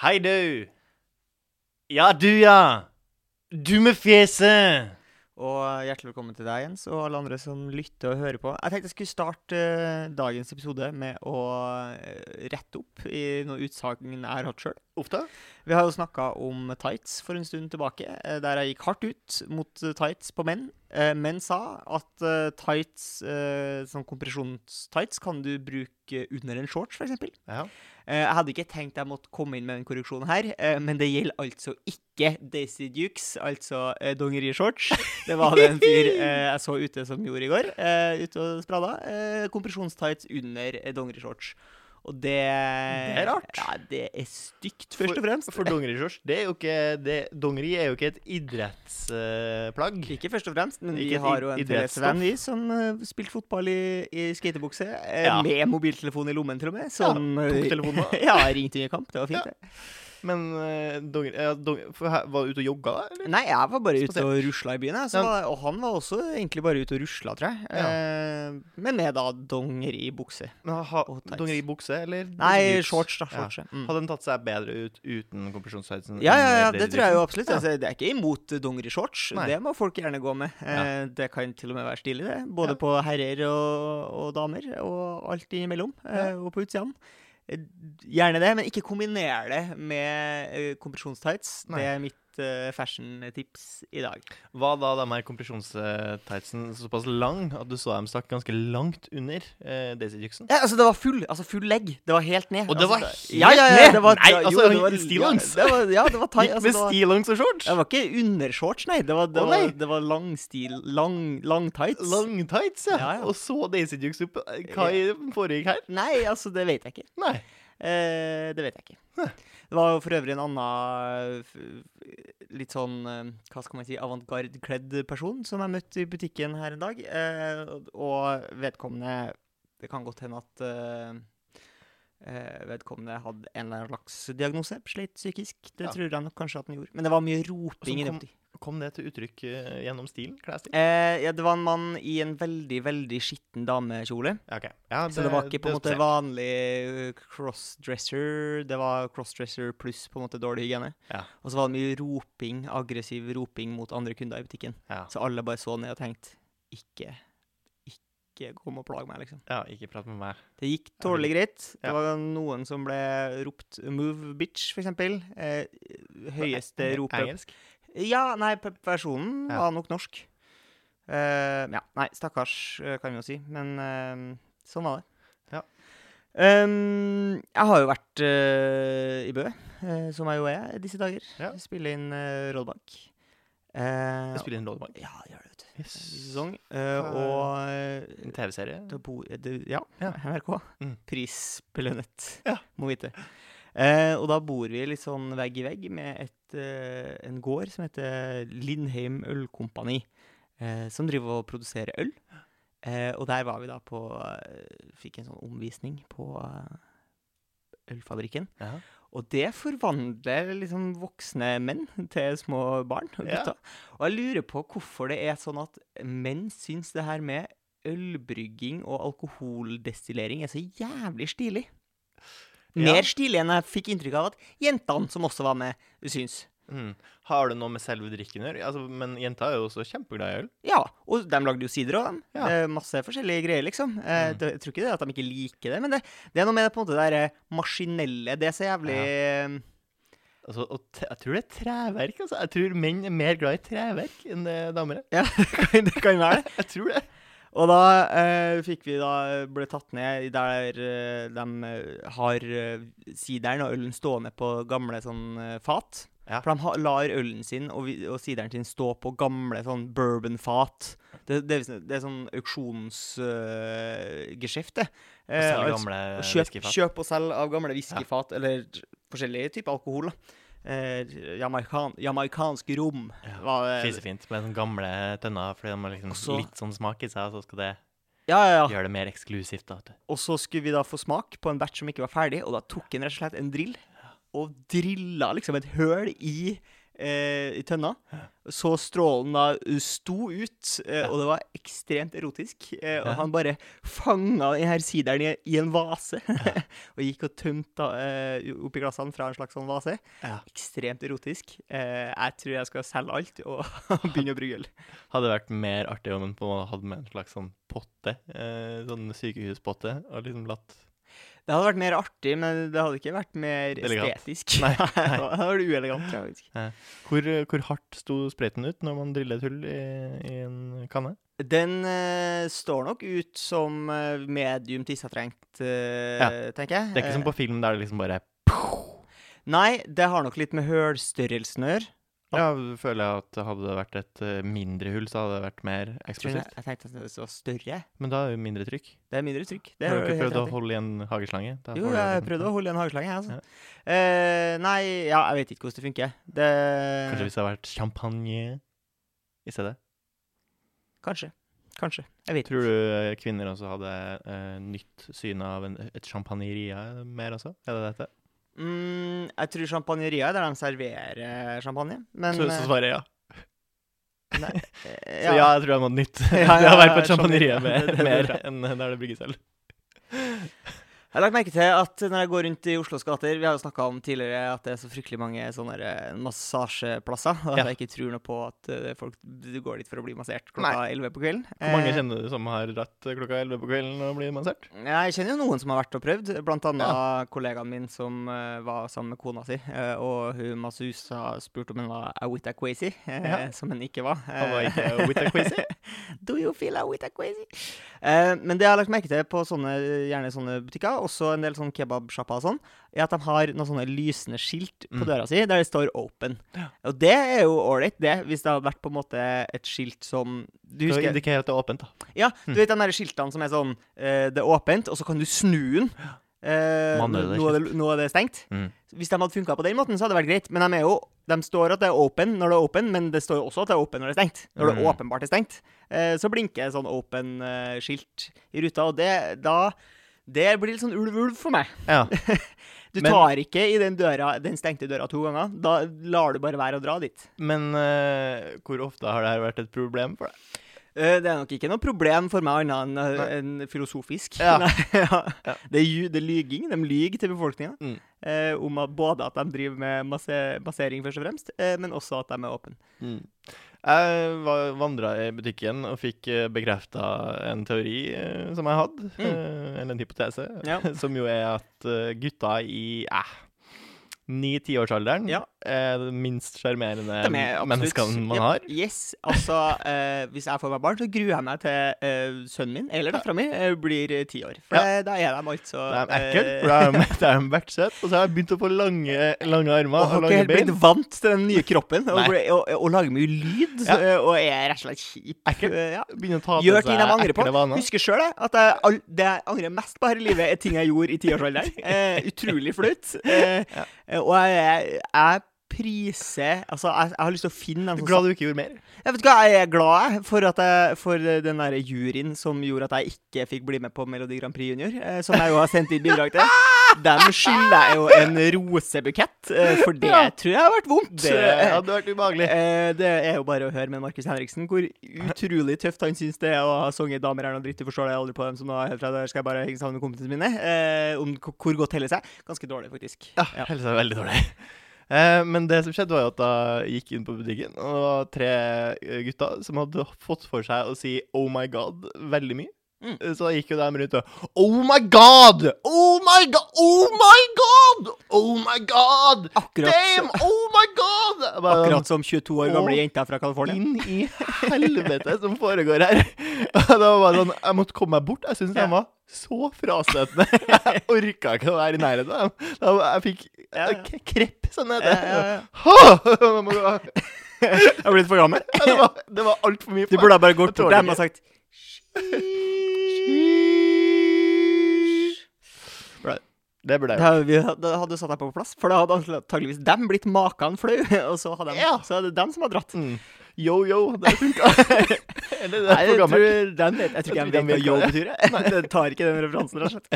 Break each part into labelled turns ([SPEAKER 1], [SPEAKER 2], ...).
[SPEAKER 1] Hei, du. Ja, du, ja. Du med fjeset.
[SPEAKER 2] Og hjertelig velkommen til deg, Jens, og alle andre som lytter og hører på. Jeg tenkte jeg skulle starte eh, dagens episode med å eh, rette opp i noen utsagn jeg har hatt sjøl.
[SPEAKER 1] Ofte.
[SPEAKER 2] Vi har jo snakka om tights for en stund tilbake, eh, der jeg gikk hardt ut mot eh, tights på menn. Eh, Menn sa at eh, tights, eh, sånn kompresjonstights, kan du bruke under en shorts, f.eks.
[SPEAKER 1] Ja.
[SPEAKER 2] Eh, Jeg hadde ikke tenkt jeg måtte komme inn med den korreksjonen her, eh, men det gjelder altså ikke Daisy Dukes, altså eh, dongerishorts. Det var det en fyr jeg så ute som gjorde i går, ute og sprada. Kompresjonstights under eh, dongerishorts. Og det
[SPEAKER 1] Det er rart.
[SPEAKER 2] Ja, det er stygt, først og fremst.
[SPEAKER 1] For dongerishorts, det jo ikke det, Dongeri er jo ikke et idrettsplagg.
[SPEAKER 2] Ikke først og fremst, men vi
[SPEAKER 1] Ikke vi
[SPEAKER 2] har jo en idrettsvenn vi som uh, spilte fotball i, i skatebukse, eh,
[SPEAKER 1] Ja.
[SPEAKER 2] med mobiltelefon i lommen til og med. Som,
[SPEAKER 1] tok
[SPEAKER 2] eh,
[SPEAKER 1] telefonen da.
[SPEAKER 2] ja, ringte under kamp. Det var fint,
[SPEAKER 1] Ja.
[SPEAKER 2] det.
[SPEAKER 1] Men uh, donger, ja, donger, her, Var du ute og jogga, da? Eller?
[SPEAKER 2] Nei, jeg var bare ute og rusla i byen.
[SPEAKER 1] Ja.
[SPEAKER 2] Og han var også egentlig bare ute og rusla, tror jeg. Eh, men med da dongeribukse.
[SPEAKER 1] Dongeribukse, eller?
[SPEAKER 2] Nei, shorts, da. Shorts, ja. Mm.
[SPEAKER 1] Hadde den tatt seg bedre ut uten kompresjonstightsen?
[SPEAKER 2] Ja, ja, ja, det tror jeg jo absolutt.
[SPEAKER 1] Ja.
[SPEAKER 2] Altså, det er ikke imot dongerishorts. Det må folk gjerne gå med. Eh, Det kan til og med være stilig, det. Både
[SPEAKER 1] Ja.
[SPEAKER 2] på herrer og, og damer, og alt imellom. Eh, og på utsiden. Eh, Gjerne det, men ikke kombiner det med eh, kompresjonstights. Det er mitt eh, fashion-tips i dag.
[SPEAKER 1] Var da de her kompresjonstightsen såpass lang at du så dem stakk ganske langt under uh, Daisy Dukesen?
[SPEAKER 2] Ja, altså Det var full altså full legg. Det var helt ned.
[SPEAKER 1] Og det
[SPEAKER 2] altså,
[SPEAKER 1] var helt
[SPEAKER 2] ja, ja, ja,
[SPEAKER 1] ned?
[SPEAKER 2] Det var,
[SPEAKER 1] Nei, altså, jo,
[SPEAKER 2] det var,
[SPEAKER 1] stillongs?
[SPEAKER 2] Ja, det var, ja, det var tight. Altså,
[SPEAKER 1] med stillongs og shorts?
[SPEAKER 2] det var ikke undershorts, nei. Det var, det
[SPEAKER 1] Å,
[SPEAKER 2] var,
[SPEAKER 1] nei.
[SPEAKER 2] det var lang stil Lang, lang tights.
[SPEAKER 1] Lang tights, ja.
[SPEAKER 2] Ja, ja.
[SPEAKER 1] Og så Daisy Dukes opp. Hva i- foregikk her?
[SPEAKER 2] Nei, altså, det vet jeg ikke.
[SPEAKER 1] Nei.
[SPEAKER 2] Eh, det vet jeg ikke. Det var jo for øvrig en annen litt sånn eh, hva skal man si, avantgarde-kledd person som jeg møtte i butikken her en dag. Eh, og- vedkommende Det kan godt hende at eh, eh, vedkommende hadde en eller annen slags diagnose. Slitt psykisk. Det
[SPEAKER 1] Ja.
[SPEAKER 2] tror jeg nok kanskje at han gjorde. Men det var mye roping i den
[SPEAKER 1] kom- det til uttrykk eh, gjennom stilen? Klesstil?
[SPEAKER 2] Eh, ja, det var en mann i en veldig, veldig skitten damekjole.
[SPEAKER 1] Ja, det,
[SPEAKER 2] Så det var ikke på en måte vanlig uh, crossdresser. Det var crossdresser pluss på en måte dårlig hygiene.
[SPEAKER 1] Ja.
[SPEAKER 2] Og så var det mye roping, aggressiv roping mot andre kunder i butikken.
[SPEAKER 1] Ja.
[SPEAKER 2] Så alle bare så ned og tenkte ikke, ikke kom og plag meg, liksom.
[SPEAKER 1] ja, ikke prat med meg.
[SPEAKER 2] Det gikk tålelig greit. Det var noen som ble ropt 'move, bitch', for eksempel. Eh, høyeste ropet
[SPEAKER 1] Engelsk?
[SPEAKER 2] Ja, nei, pe- personen
[SPEAKER 1] Ja.
[SPEAKER 2] var nok norsk. Uh, ja, nei, stakkars, eh, kan vi jo si. Men uh, sånn var det.
[SPEAKER 1] Ja.
[SPEAKER 2] Um, jeg har jo vært uh, i Bø, som jeg jo er disse dager.
[SPEAKER 1] Ja.
[SPEAKER 2] Spiller inn uh, Rollback. Uh,
[SPEAKER 1] Jeg spiller inn rolleball.
[SPEAKER 2] ja, gjør det, vet du.
[SPEAKER 1] Yes.
[SPEAKER 2] Sesong. Og
[SPEAKER 1] En TV-serie?
[SPEAKER 2] ja,
[SPEAKER 1] Ja.
[SPEAKER 2] NRK.
[SPEAKER 1] Mm.
[SPEAKER 2] Prisbelønnet,
[SPEAKER 1] Ja.
[SPEAKER 2] må vite. Eh, og da bor vi litt sånn vegg i vegg med et, eh, en gård som heter Lindheim Ølkompani, eh, som driver og produserer øl. Eh, og der var vi da på eh, Fikk en sånn omvisning på eh, ølfabrikken.
[SPEAKER 1] Ja.
[SPEAKER 2] Og det forvandler liksom voksne menn til små barn og
[SPEAKER 1] Ja.
[SPEAKER 2] gutter. Og jeg lurer på hvorfor det er sånn at menn syns det her med ølbrygging og alkoholdestillering er så jævlig stilig.
[SPEAKER 1] Ja.
[SPEAKER 2] Mer stilig enn jeg fikk inntrykk av at jentene som også var med, syns.
[SPEAKER 1] Mm. Har det noe med selve drikken å gjøre? Altså, men jenta er jo også kjempeglad i øl.
[SPEAKER 2] Ja, og de lagde jo sider òg, de.
[SPEAKER 1] Ja.
[SPEAKER 2] Det er masse forskjellige greier, liksom. Eh,
[SPEAKER 1] Mm.
[SPEAKER 2] jeg tror ikke det at de ikke liker det, men det, det er noe med det på en måte der eh, maskinelle. Det er så jævlig ja.
[SPEAKER 1] Altså, jeg tror det er treverk. Altså. Jeg tror menn er mer glad i treverk enn damer er.
[SPEAKER 2] Ja, det kan være det.
[SPEAKER 1] Jeg tror det.
[SPEAKER 2] Og da eh, fikk vi da ble tatt ned der eh, de eh, har uh, sideren og ølen stående på gamle sånn eh, fat.
[SPEAKER 1] Ja.
[SPEAKER 2] For de ha, lar ølen sin og, vi- og sideren sin stå på gamle sånn bourbonfat. Det, det, sånn- det er sånn auksjonsgeskjeft, det.
[SPEAKER 1] Og
[SPEAKER 2] Eh, altså,
[SPEAKER 1] gamle
[SPEAKER 2] og kjøp, kjøp og selg av gamle whiskyfat, eller forskjellige typer alkohol. da. Eh, jamaikan, jamaikansk rom.
[SPEAKER 1] Ja,
[SPEAKER 2] det-
[SPEAKER 1] Fisefint med den gamle tønner, fordi de har liksom
[SPEAKER 2] Også,
[SPEAKER 1] litt sånn smak i seg, så skal det
[SPEAKER 2] Ja, ja, ja.
[SPEAKER 1] gjøre det mer eksklusivt. da.
[SPEAKER 2] Og så skulle vi da få smak på en batch som ikke var ferdig, og da tok han rett og slett en drill og drilla liksom et høl i eh, i tønna. Så strålen da sto ut, eh, og det var ekstremt erotisk. Eh, og han bare fanga denne sideren i, i en vase, og gikk og tømte eh, oppi glassene fra en slags sånn vase. Ekstremt erotisk. Eh, jeg tror jeg skal selge alt og begynne å brygge øl.
[SPEAKER 1] Hadde vært mer artig om en hadde med en slags sånn potte, eh, sånn sykehuspotte, og liksom latt
[SPEAKER 2] Det hadde vært mer artig, men det hadde ikke vært mer
[SPEAKER 1] Elegant.
[SPEAKER 2] estetisk.
[SPEAKER 1] Nei,
[SPEAKER 2] det hadde vært uelegant, tror faktisk.
[SPEAKER 1] Hvor, hvor hardt sto sprøyten ut når man driller et hull i, i en kanne?
[SPEAKER 2] Den uh, står nok ut som eh, medium tissetrengt, uh,
[SPEAKER 1] Ja.
[SPEAKER 2] tenker jeg.
[SPEAKER 1] Det er ikke som
[SPEAKER 2] Eh,
[SPEAKER 1] på film der det liksom bare
[SPEAKER 2] Nei, det har nok litt med hølstørrelsen å gjøre.
[SPEAKER 1] Ja, føler jeg at hadde det vært et eh, mindre hull, så hadde det vært mer eksplosivt.
[SPEAKER 2] jeg tenkte at det var større.
[SPEAKER 1] Men da er det jo mindre trykk.
[SPEAKER 2] Det er mindre trykk. Det
[SPEAKER 1] Har du ikke prøvd å holde i en hageslange? Da
[SPEAKER 2] Jo, jeg prøvde å holde i en hageslange, jeg, altså.
[SPEAKER 1] Ja.
[SPEAKER 2] Uh, nei, ja, jeg vet ikke hvordan det funker. Det
[SPEAKER 1] Kanskje hvis det hadde vært champagne i stedet?
[SPEAKER 2] Kanskje. Kanskje. Jeg vet
[SPEAKER 1] Tror du eh, kvinner også hadde uh, nytt syn av en, et champagneria mer også? Er det dette?
[SPEAKER 2] Mm, jeg tror champagneriet er der de serverer champagne. Men
[SPEAKER 1] så, så svarer jeg ja.
[SPEAKER 2] eh,
[SPEAKER 1] Så ja, jeg tror jeg må ha nytt.
[SPEAKER 2] Ja,
[SPEAKER 1] ja,
[SPEAKER 2] ja,
[SPEAKER 1] har vært på et champagneria mer,
[SPEAKER 2] Det- det er
[SPEAKER 1] enn der det brygges øl.
[SPEAKER 2] Jeg har lagt merke til at når jeg går rundt i Oslos gater Vi har jo snakka om tidligere at det er så fryktelig mange sånne der massasjeplasser. Og at
[SPEAKER 1] Ja.
[SPEAKER 2] jeg ikke tror noe på at eh, folk går dit for å bli massert klokka 11 på kvelden.
[SPEAKER 1] Hvor mange
[SPEAKER 2] Eh,
[SPEAKER 1] kjenner du som har dratt klokka 11 på kvelden og blitt massert?
[SPEAKER 2] Jeg kjenner jo noen som har vært og prøvd, blant annet kollegaen min som eh, var sammen med kona si. eh, og hun masseusa spurte om hun var a quazy, eh,
[SPEAKER 1] Ja.
[SPEAKER 2] som hun ikke var.
[SPEAKER 1] Han var ikke awita quazy?
[SPEAKER 2] Do you feel a quazy? Eh, men det jeg har lagt merke til på sånne, gjerne sånne butikker, også en del sånn kebabsjapper og sånn, er at de har noen sånne lysende skilt på
[SPEAKER 1] Mm.
[SPEAKER 2] døra si der det står 'open'. Og det er jo ålreit, det, hvis det hadde vært på en måte et skilt som Du
[SPEAKER 1] Det
[SPEAKER 2] husker
[SPEAKER 1] indikerer at det er åpent, da.
[SPEAKER 2] ja,
[SPEAKER 1] Mm.
[SPEAKER 2] du vet de skiltene som er sånn uh, Det er åpent, og så kan du snu den.
[SPEAKER 1] Manuelle
[SPEAKER 2] nå, er det, nå er det stengt.
[SPEAKER 1] Mm.
[SPEAKER 2] Hvis de hadde funka på den måten, så hadde det vært greit. Men de, er jo, de står at det er open når det er open, men det står jo også at det er open når det er stengt. Når det
[SPEAKER 1] Mm.
[SPEAKER 2] åpenbart er stengt, uh, så blinker sånn open-skilt i ruta, og det da Det blir litt sånn ulv-ulv for meg.
[SPEAKER 1] Ja.
[SPEAKER 2] Du
[SPEAKER 1] Men-
[SPEAKER 2] tar ikke i den, døra, den stengte døra to ganger. Da lar du bare være å dra dit.
[SPEAKER 1] Men uh, hvor ofte har det her vært et problem for deg?
[SPEAKER 2] Uh, Det er nok ikke noe problem for meg annet enn
[SPEAKER 1] Nei.
[SPEAKER 2] uh, filosofisk.
[SPEAKER 1] Ja.
[SPEAKER 2] Ja. Det, er, det er lyging. De lyger til befolkninga.
[SPEAKER 1] Mm.
[SPEAKER 2] Uh, om at både at de driver med masse, massering, først og fremst, eh, men også at de er åpne.
[SPEAKER 1] Jeg vandra i butikken og fikk bekrefta en teori eh, som jeg hadde,
[SPEAKER 2] Mm.
[SPEAKER 1] eh, eller en hypotese,
[SPEAKER 2] Ja.
[SPEAKER 1] som jo er at eh, gutta i eh, ni-tiårsalderen
[SPEAKER 2] Ja.
[SPEAKER 1] De minst sjarmerende
[SPEAKER 2] er
[SPEAKER 1] menneskene man
[SPEAKER 2] har.
[SPEAKER 1] har.
[SPEAKER 2] Yes. Altså, eh, hvis jeg får meg barn, så gruer jeg meg til eh, sønnen min, eller dattera mi, eh, blir eh, ti år. For
[SPEAKER 1] Ja.
[SPEAKER 2] det- da er de altså
[SPEAKER 1] De er ekle, for da er de- de vært søte, og så har jeg begynt å få lange, lange armer
[SPEAKER 2] og
[SPEAKER 1] og,
[SPEAKER 2] har ikke
[SPEAKER 1] lange
[SPEAKER 2] helt
[SPEAKER 1] bein.
[SPEAKER 2] blitt vant til den nye kroppen og, ble- og, og lager mye lyd
[SPEAKER 1] Ja.
[SPEAKER 2] eh, og er rett og slett kjip.
[SPEAKER 1] Ekkel.
[SPEAKER 2] Eh, ja.
[SPEAKER 1] Begynner å ta
[SPEAKER 2] Gjør ting de angrer på.
[SPEAKER 1] vaner.
[SPEAKER 2] Husker sjøl at jeg, all, det jeg angrer mest på her i livet, er ting jeg gjorde i tiårsalderen. Eh, utrolig flaut. Eh,
[SPEAKER 1] Ja.
[SPEAKER 2] eh, og jeg, jeg priser Altså, jeg, jeg har lyst til å finne en sånn
[SPEAKER 1] Glad du ikke gjorde mer.
[SPEAKER 2] Jeg vet hva, jeg er glad for, at jeg, for den der juryen som gjorde at jeg ikke fikk bli med på Melodi Grand Prix Junior, eh, som jeg jo har sendt inn bidrag til. Dem skylder jeg jo en rosebukett, eh, for det tror jeg har vært vondt.
[SPEAKER 1] Det hadde vært ubehagelig.
[SPEAKER 2] Eh, det er jo bare å høre med Markus Henriksen hvor utrolig tøft han syns det er å ha sunget 'Damer er noe dritt', du forstår det aldri på dem som nå helt fra der skal jeg bare henge sammen med kompisene mine. Eh, om hvor godt heller seg. Ganske dårlig, faktisk.
[SPEAKER 1] Ja,
[SPEAKER 2] Ja.
[SPEAKER 1] helse er veldig dårlig. Eh, men det som skjedde, var jo at jeg gikk inn på butikken, og det var tre gutter som hadde fått for seg å si 'oh my god' veldig mye.
[SPEAKER 2] Mm.
[SPEAKER 1] Eh, Så gikk jo de rundt og 'oh my god'! Oh my god! Oh my god! Oh my god!
[SPEAKER 2] Akkurat,
[SPEAKER 1] Damn! Oh my god! Bare,
[SPEAKER 2] akkurat som 22 år gamle jenter fra California.
[SPEAKER 1] Inn i helvete som foregår her. Det var bare sånn, Jeg måtte komme meg bort. Jeg syntes
[SPEAKER 2] Ja.
[SPEAKER 1] de var så frastøtende. Jeg orka ikke å være i nærheten av dem. Jeg fikk
[SPEAKER 2] ja.
[SPEAKER 1] krepp, sånn heter det. Jeg ble
[SPEAKER 2] litt er blitt for gammel.
[SPEAKER 1] Det var, det var altfor mye
[SPEAKER 2] Du burde ha bare gått bort til dem og sagt
[SPEAKER 1] Det burde
[SPEAKER 2] Det
[SPEAKER 1] jeg
[SPEAKER 2] vi, hadde satt deg på plass, for da hadde antakeligvis dem blitt maken flau, og så, hadde de,
[SPEAKER 1] Ja.
[SPEAKER 2] så er det dem som har dratt.
[SPEAKER 1] Mm. Yo, yo, det funka. Eller det
[SPEAKER 2] Nei,
[SPEAKER 1] er
[SPEAKER 2] jeg
[SPEAKER 1] for
[SPEAKER 2] tror,
[SPEAKER 1] gammelt.
[SPEAKER 2] dem vet, jeg tror ikke
[SPEAKER 1] Jeg
[SPEAKER 2] vet hva yo betyr. jeg. Det tar ikke den referansen, rett og slett.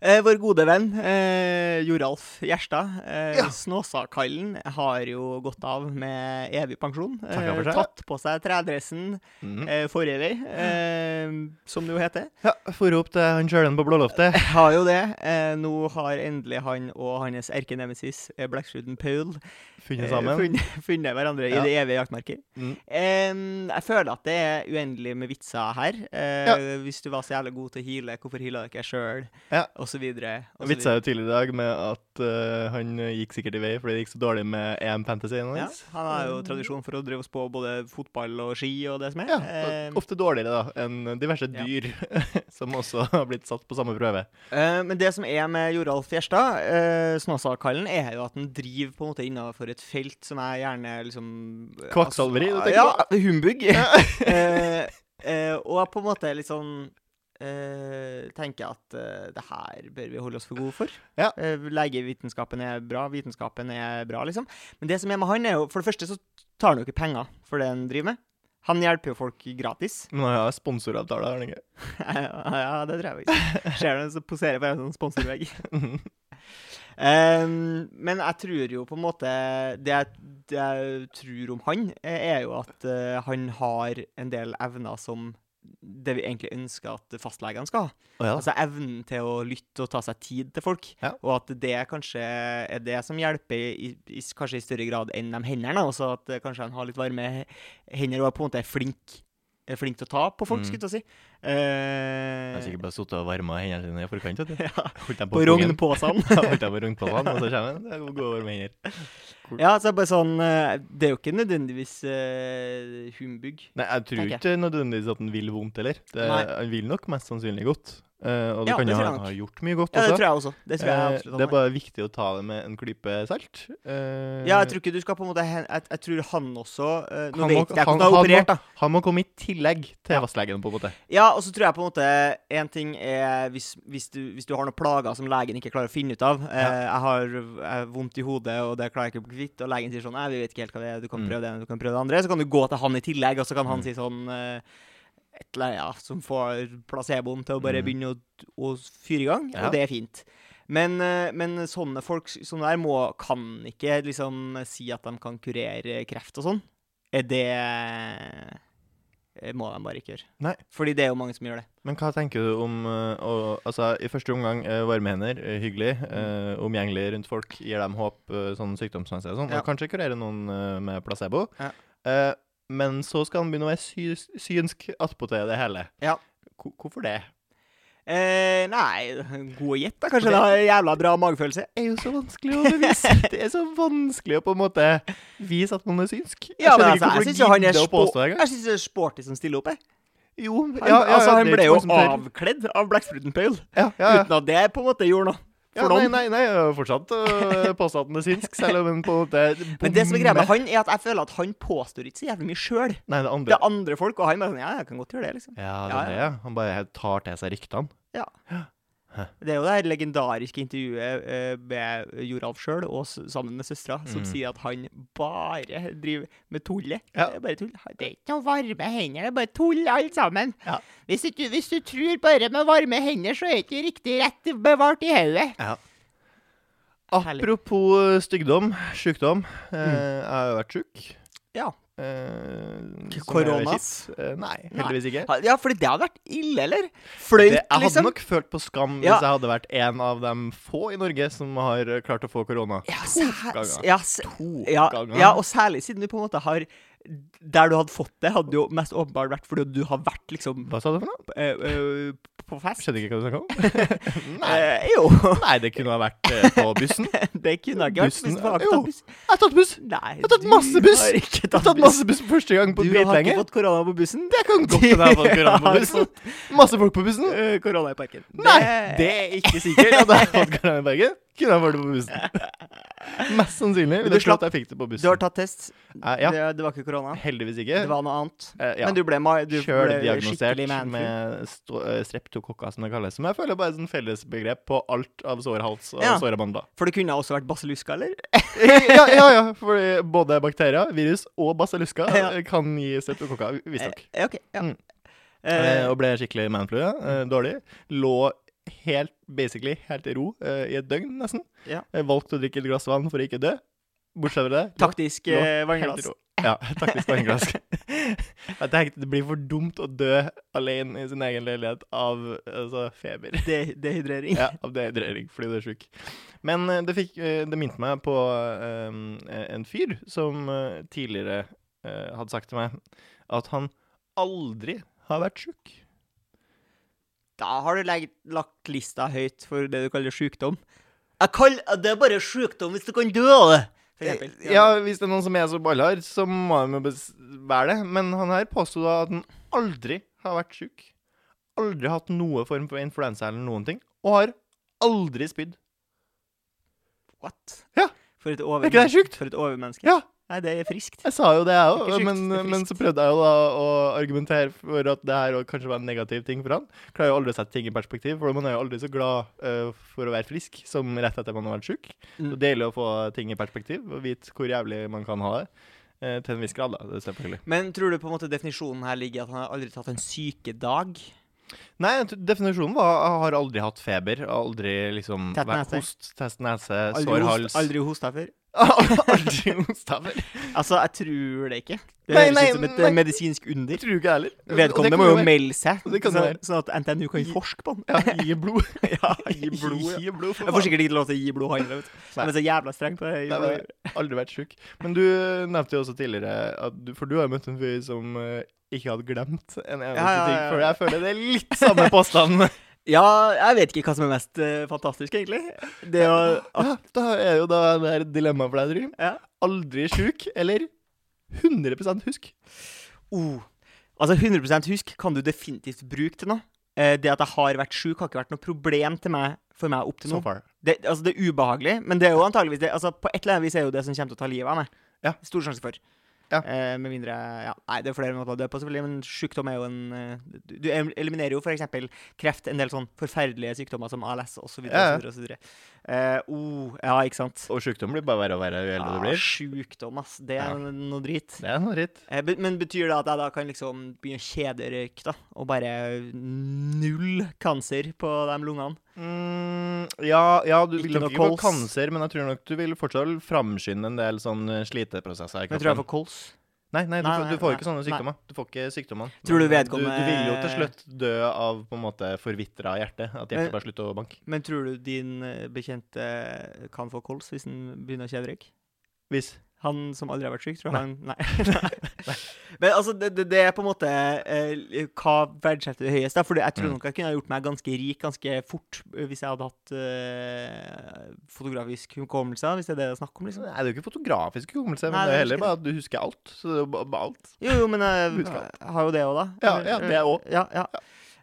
[SPEAKER 2] Eh, vår gode venn eh, Joralf Gjerstad, eh,
[SPEAKER 1] Ja.
[SPEAKER 2] Snåsakallen, har jo gått av med evig pensjon. Eh, tatt på seg tredressen
[SPEAKER 1] Mhm.
[SPEAKER 2] eh, forevig, eh, som det jo heter.
[SPEAKER 1] Ja, For opp til han sjølen på blåloftet.
[SPEAKER 2] Har jo det. Eh, nå har endelig han og hans erkenemesis, eh, Blackshrooden Paul,
[SPEAKER 1] Funnet
[SPEAKER 2] eh,
[SPEAKER 1] sammen.
[SPEAKER 2] funnet, funnet hverandre
[SPEAKER 1] Ja.
[SPEAKER 2] i det evige jaktmarker.
[SPEAKER 1] Mm.
[SPEAKER 2] Um, jeg føler at det er uendelig med vitser her. Eh, Hvis du var så jævlig god til å heale, hvorfor heala du ikke sjøl?
[SPEAKER 1] Ja.
[SPEAKER 2] Og så videre. og
[SPEAKER 1] Vitsa jo tidligere i dag med at uh, han gikk sikkert i vei fordi det gikk så dårlig med EM Fantasy.
[SPEAKER 2] Ja, han har jo tradisjon for å drive oss på både fotball og ski og det som er.
[SPEAKER 1] Ja, um, Ofte dårligere da enn diverse
[SPEAKER 2] Ja.
[SPEAKER 1] dyr som også har blitt satt på samme prøve.
[SPEAKER 2] Uh, men det som er med Joralf Gjerstad, uh, Snåsakallen, er jo at han driver på en måte innenfor et felt som er gjerne liksom eh,
[SPEAKER 1] Kvakksalveri,
[SPEAKER 2] altså, Ja, humbug. Eh, eh, og på en måte litt sånn eh, tenker at eh, det her bør vi holde oss for gode for.
[SPEAKER 1] Ja.
[SPEAKER 2] Eh, legevitenskapen er bra, vitenskapen er bra, liksom. Men det som er med han, er jo For det første så tar han jo ikke penger for det han driver med. Han hjelper jo folk gratis.
[SPEAKER 1] Men han har sponsoravtale, har han ikke?
[SPEAKER 2] ja, det tror jeg faktisk. Ser du så poserer på en sånn sponsorvegg. Ehm, men jeg tror jo på en måte Det jeg, det jeg tror om han, eh, er jo at uh, han har en del evner som det vi egentlig ønsker at fastlegene skal ha.
[SPEAKER 1] Oh, ja.
[SPEAKER 2] Altså evnen til å lytte og ta seg tid til folk.
[SPEAKER 1] Ja.
[SPEAKER 2] Og at det kanskje er det som hjelper i, i, kanskje i større grad enn de hendene. Også at eh, kanskje han har litt varme hender og er på en måte flink, er flink til å ta på folk,
[SPEAKER 1] Mm.
[SPEAKER 2] skulle jeg si. Eh.
[SPEAKER 1] Jeg
[SPEAKER 2] Eh,
[SPEAKER 1] har sikkert bare sittet og varma hendene sine i forkant. vet du.
[SPEAKER 2] ja,
[SPEAKER 1] Holdt dem
[SPEAKER 2] på
[SPEAKER 1] pungen.
[SPEAKER 2] rognposene.
[SPEAKER 1] Holdt dem på rognposene, og så kommer han. Det går over med hender.
[SPEAKER 2] ja, så er det bare sånn eh, Det er jo ikke nødvendigvis uh, humbug.
[SPEAKER 1] Nei, jeg tror ikke nødvendigvis at han vil vondt heller. Det, han vil nok mest sannsynlig godt. Eh, og du
[SPEAKER 2] Ja,
[SPEAKER 1] kan jo ha, ha gjort mye godt
[SPEAKER 2] Ja, det tror jeg også. Det tror jeg uh,
[SPEAKER 1] det er bare viktig å ta det med en klype salt. Uh,
[SPEAKER 2] Ja, jeg tror ikke du skal på en måte Jeg, jeg tror han også Nå
[SPEAKER 1] Han må-
[SPEAKER 2] vet jeg ikke
[SPEAKER 1] han-
[SPEAKER 2] om han har operert, da.
[SPEAKER 1] Han må komme i tillegg til
[SPEAKER 2] Ja.
[SPEAKER 1] fastlegen, på en måte.
[SPEAKER 2] Ja, og så tror jeg på en måte En ting er hvis, hvis, du, hvis du har noen plager som legen ikke klarer å finne ut av. Ja. jeg har jeg vondt i hodet, og det klarer jeg ikke å bli kvitt. Og legen sier sånn Nei, vi vet ikke helt hva det er. Du kan
[SPEAKER 1] Mm.
[SPEAKER 2] prøve det, du kan prøve det andre. Så kan du gå til han i tillegg, og så kan han
[SPEAKER 1] Mm.
[SPEAKER 2] si sånn et eller annet ja, som får placeboen til å bare
[SPEAKER 1] Mm.
[SPEAKER 2] begynne å, å fyre i gang,
[SPEAKER 1] Ja.
[SPEAKER 2] og det er fint. Men, eh, men sånne folk som der må, kan ikke liksom si at de kan kurere kreft og sånn. Det eh, må de bare ikke gjøre.
[SPEAKER 1] Nei.
[SPEAKER 2] Fordi det er jo mange som gjør det.
[SPEAKER 1] Men hva tenker du om eh, å Altså, i første omgang, varme hender, hyggelig, eh, omgjengelig rundt folk, gir dem håp sånn sykdomsmessig og sånn,
[SPEAKER 2] Ja.
[SPEAKER 1] og kanskje kurere noen med placebo.
[SPEAKER 2] Ja.
[SPEAKER 1] Eh, men så skal han begynne å være sy synsk attpåtil det hele.
[SPEAKER 2] Ja.
[SPEAKER 1] H Hvorfor det?
[SPEAKER 2] Eh, nei, god gjett, da. Kanskje det har jævla bra magefølelse.
[SPEAKER 1] Det er jo så vanskelig å bevise. Det er så vanskelig å på en måte vise at man er synsk.
[SPEAKER 2] Ja, men altså, jeg syns han er
[SPEAKER 1] påstå.
[SPEAKER 2] Jeg synes det er sporty som stiller opp, jeg.
[SPEAKER 1] Jo,
[SPEAKER 2] Han,
[SPEAKER 1] ja, ja,
[SPEAKER 2] altså, han ble jo avkledd av Blackspruten Pale,
[SPEAKER 1] Ja, ja, ja.
[SPEAKER 2] uten at det på en måte gjorde noe
[SPEAKER 1] Ja, nei, nei, nei, jeg fortsatt uh, påstå at er synsk, selv om han på en måte
[SPEAKER 2] Men det som er greia med han, er at jeg føler at han påstår ikke så jævlig mye sjøl.
[SPEAKER 1] Det
[SPEAKER 2] Det
[SPEAKER 1] andre
[SPEAKER 2] er andre folk, og han bare sånn Ja, jeg kan godt gjøre det, liksom.
[SPEAKER 1] Ja, det
[SPEAKER 2] Ja,
[SPEAKER 1] er det. Han bare tar til seg ryktene.
[SPEAKER 2] Det er jo det legendariske intervjuet eh, med Joralf sjøl, og sammen med søstera, som
[SPEAKER 1] Mm.
[SPEAKER 2] sier at han bare driver med tullet.
[SPEAKER 1] Ja.
[SPEAKER 2] Det er bare tull. Det er ikke noen varme hender, det er bare tull, alt sammen.
[SPEAKER 1] Ja.
[SPEAKER 2] Hvis, du, hvis du tror bare med varme hender, så er det ikke riktig rett bevart i hodet. Ja.
[SPEAKER 1] Apropos stygdom, sjukdom. Mm. jeg har jo vært sjuk.
[SPEAKER 2] Ja.
[SPEAKER 1] Eh, er
[SPEAKER 2] Koronas?
[SPEAKER 1] Eh, nei, heldigvis ikke.
[SPEAKER 2] Ja, fordi det hadde vært ille, eller? Fløyt,
[SPEAKER 1] Det, jeg hadde
[SPEAKER 2] liksom.
[SPEAKER 1] nok følt på skam
[SPEAKER 2] Ja.
[SPEAKER 1] hvis jeg hadde vært en av de få i Norge som har eh, klart å få korona.
[SPEAKER 2] Ja,
[SPEAKER 1] To ganger.
[SPEAKER 2] Ja,
[SPEAKER 1] To
[SPEAKER 2] ja,
[SPEAKER 1] ganger.
[SPEAKER 2] ja, og særlig siden du på en måte har Der du hadde fått det, hadde jo mest åpenbart vært fordi du har vært liksom
[SPEAKER 1] Hva sa du for noe?
[SPEAKER 2] På fest.
[SPEAKER 1] Skjønner ikke hva du snakker om. Nei.
[SPEAKER 2] Eh, jo.
[SPEAKER 1] Nei, det kunne ha vært eh, på bussen.
[SPEAKER 2] Det kunne ikke vært
[SPEAKER 1] Bussen,
[SPEAKER 2] Jeg har
[SPEAKER 1] jo.
[SPEAKER 2] tatt buss.
[SPEAKER 1] har tatt buss!
[SPEAKER 2] Nei,
[SPEAKER 1] har tatt masse buss.
[SPEAKER 2] har ikke
[SPEAKER 1] Jeg har tatt masse buss for første gang på
[SPEAKER 2] Du har ikke fått korona på bussen.
[SPEAKER 1] Det kan godt hende jeg har fått korona på bussen. Masse folk på bussen.
[SPEAKER 2] Eh, korona i parken.
[SPEAKER 1] Nei, det er ikke sikkert at jeg har fått korona i Bergen. Kunne ha fått det på bussen. Mest sannsynlig vil
[SPEAKER 2] du slapp-
[SPEAKER 1] jeg fikk det på bussen.
[SPEAKER 2] Du har tatt test.
[SPEAKER 1] Eh, ja,
[SPEAKER 2] Det, det var ikke korona.
[SPEAKER 1] heldigvis ikke.
[SPEAKER 2] Det var noe annet.
[SPEAKER 1] Eh, ja.
[SPEAKER 2] Men du ble, du ble
[SPEAKER 1] diagnosert
[SPEAKER 2] skikkelig manful.
[SPEAKER 1] med streptokokka, eh, som det kalles. Som jeg føler bare er et fellesbegrep på alt av såre hals og
[SPEAKER 2] Ja.
[SPEAKER 1] såre mandler.
[SPEAKER 2] For det kunne også vært basilluska, eller?
[SPEAKER 1] ja, ja, ja. Fordi både bakterier, virus og basilluska
[SPEAKER 2] Ja.
[SPEAKER 1] eh, kan gi streptokokka, visstnok.
[SPEAKER 2] Eh, ok, ja.
[SPEAKER 1] Mm.
[SPEAKER 2] Eh,
[SPEAKER 1] Eh, og ble skikkelig manflue. Eh, dårlig. Lå helt, basically, helt i ro uh, i et døgn, nesten.
[SPEAKER 2] Ja.
[SPEAKER 1] Jeg valgte å drikke et glass vann for å ikke dø. Bortsett fra det.
[SPEAKER 2] Taktisk
[SPEAKER 1] lå
[SPEAKER 2] eh,
[SPEAKER 1] i
[SPEAKER 2] vannglass.
[SPEAKER 1] ro. Ja, taktisk vannglass. jeg tenkte det blir for dumt å dø alene i sin egen leilighet av altså, feber.
[SPEAKER 2] De dehydrering.
[SPEAKER 1] Ja, av dehydrering fordi du er sjuk. Men eh, det, fikk, eh, det minte meg på um, en fyr som eh, tidligere uh, hadde sagt til meg at han aldri har vært sjuk.
[SPEAKER 2] Da har du legg, lagt lista høyt for det du kaller sykdom. Jeg kall, det er bare sykdom hvis du kan dø av det.
[SPEAKER 1] Eh, Ja, hvis det er noen som er så ballhard, så må han jo være det. Men han her påsto da at han aldri har vært sjuk. Aldri hatt noe form for influensa eller noen ting. Og har aldri spydd.
[SPEAKER 2] What?
[SPEAKER 1] Ja.
[SPEAKER 2] For et
[SPEAKER 1] Er
[SPEAKER 2] overmenneske.
[SPEAKER 1] ikke det sjukt?
[SPEAKER 2] For et overmenneske.
[SPEAKER 1] Ja.
[SPEAKER 2] Nei, det er friskt.
[SPEAKER 1] Jeg sa jo det, jeg òg, men, men så prøvde jeg jo da å argumentere for at det her kanskje var en negativ ting for han. Klarer jo aldri å sette ting i perspektiv, for man er jo aldri så glad uh, for å være frisk som rett etter man har vært sjuk.
[SPEAKER 2] Mm.
[SPEAKER 1] Det er deilig å få ting i perspektiv og vite hvor jævlig man kan ha det. Uh, til en viss grad, da. Det selvfølgelig.
[SPEAKER 2] Men tror du på en måte definisjonen her ligger i at han har aldri tatt en sykedag?
[SPEAKER 1] Nei, definisjonen var jeg har aldri hatt feber. Aldri liksom vært host, test nese, sår hals.
[SPEAKER 2] aldri hosta før?
[SPEAKER 1] Aldri hosta.
[SPEAKER 2] Altså, jeg tror det ikke. Det høres ut som et
[SPEAKER 1] nei.
[SPEAKER 2] eh, medisinsk under.
[SPEAKER 1] Tror ikke heller.
[SPEAKER 2] Vedkommende må jo melde seg,
[SPEAKER 1] Det
[SPEAKER 2] så, sånn at NTNU kan
[SPEAKER 1] Gi-
[SPEAKER 2] forske på den.
[SPEAKER 1] Ja, gi blod.
[SPEAKER 2] ja, gi blod, ja.
[SPEAKER 1] Gi blod,
[SPEAKER 2] Jeg får sikkert ikke lov til å gi blod heller. vet du.
[SPEAKER 1] Nei.
[SPEAKER 2] Så jævla streng på det.
[SPEAKER 1] Nei, nei, aldri vært sjuk. Men du nevnte jo også tidligere du, For du har jo møtt en fyr som eh, ikke hadde glemt en eneste
[SPEAKER 2] Ja, ja, ja,
[SPEAKER 1] ting For. Jeg føler det er litt samme påstand.
[SPEAKER 2] Ja, jeg vet ikke hva som er mest uh, fantastisk, egentlig. Det å at,
[SPEAKER 1] ja, da er jo da det her dilemmaet for deg, Trym.
[SPEAKER 2] ja.
[SPEAKER 1] Aldri sjuk eller 100 husk.
[SPEAKER 2] oh. Altså, 100 husk kan du definitivt bruke til noe. Eh, det at jeg har vært sjuk, har ikke vært noe problem til meg, for meg opp til
[SPEAKER 1] So
[SPEAKER 2] nå.
[SPEAKER 1] far.
[SPEAKER 2] Det, altså, det er ubehagelig, men det er jo antageligvis det, altså, På et eller annet vis er jo det som kommer til å ta livet av meg.
[SPEAKER 1] Ja.
[SPEAKER 2] Stor sjanse for.
[SPEAKER 1] Ja.
[SPEAKER 2] Eh, med mindre ja, Nei, det er flere måter å dø på, selvfølgelig, men sykdom er jo en eh, Du, du eliminerer jo f.eks. kreft, en del sånn forferdelige sykdommer som ALS osv.
[SPEAKER 1] Ja, ja.
[SPEAKER 2] Uh, oh, ja, ikke sant?
[SPEAKER 1] Og sjukdom blir bare verre og verre jo eldre du
[SPEAKER 2] Ah,
[SPEAKER 1] blir.
[SPEAKER 2] Sjukdom, ass. Det er
[SPEAKER 1] Ja.
[SPEAKER 2] noe dritt.
[SPEAKER 1] Det er noe dritt.
[SPEAKER 2] Eh, men betyr det at jeg da kan liksom begynne å kjederøyke, da? Og bare null cancer på de lungene?
[SPEAKER 1] Mm, ja, ja, du
[SPEAKER 2] Ikke
[SPEAKER 1] vil nok ikke få kanser, men jeg tror nok du vil fortsatt framskynde en del sånn eh, sliteprosesser
[SPEAKER 2] Jeg tror jeg får kols.
[SPEAKER 1] Nei, nei, du,
[SPEAKER 2] Nei,
[SPEAKER 1] får-
[SPEAKER 2] nei,
[SPEAKER 1] du får ikke sånne sykdommer. Du får ikke sykdommene.
[SPEAKER 2] Tror du vedkommende-
[SPEAKER 1] Du, du vil jo til slutt dø av på en måte forvitra hjerte. At hjertet
[SPEAKER 2] Men-
[SPEAKER 1] bare slutter å banke.
[SPEAKER 2] Men tror du din eh, bekjente kan få kols hvis han begynner å kjederøyke?
[SPEAKER 1] Hvis
[SPEAKER 2] Han som aldri har vært syk, tror
[SPEAKER 1] Nei.
[SPEAKER 2] han Nei. Men altså, det, det, det er på en måte eh, Hva verdsetter du høyest? da? For jeg tror
[SPEAKER 1] Mm.
[SPEAKER 2] nok jeg kunne gjort meg ganske rik ganske fort eh, hvis jeg hadde hatt eh, fotografisk hukommelse, hvis det er det det er snakk om, liksom.
[SPEAKER 1] Nei, det er jo ikke fotografisk hukommelse, men
[SPEAKER 2] Nei,
[SPEAKER 1] det
[SPEAKER 2] det
[SPEAKER 1] er
[SPEAKER 2] er
[SPEAKER 1] heller bare at du husker alt. Så det er bare alt.
[SPEAKER 2] Jo, jo, men jeg, jeg har jo det òg, da.
[SPEAKER 1] Ja, ja, det òg.
[SPEAKER 2] Ja, ja.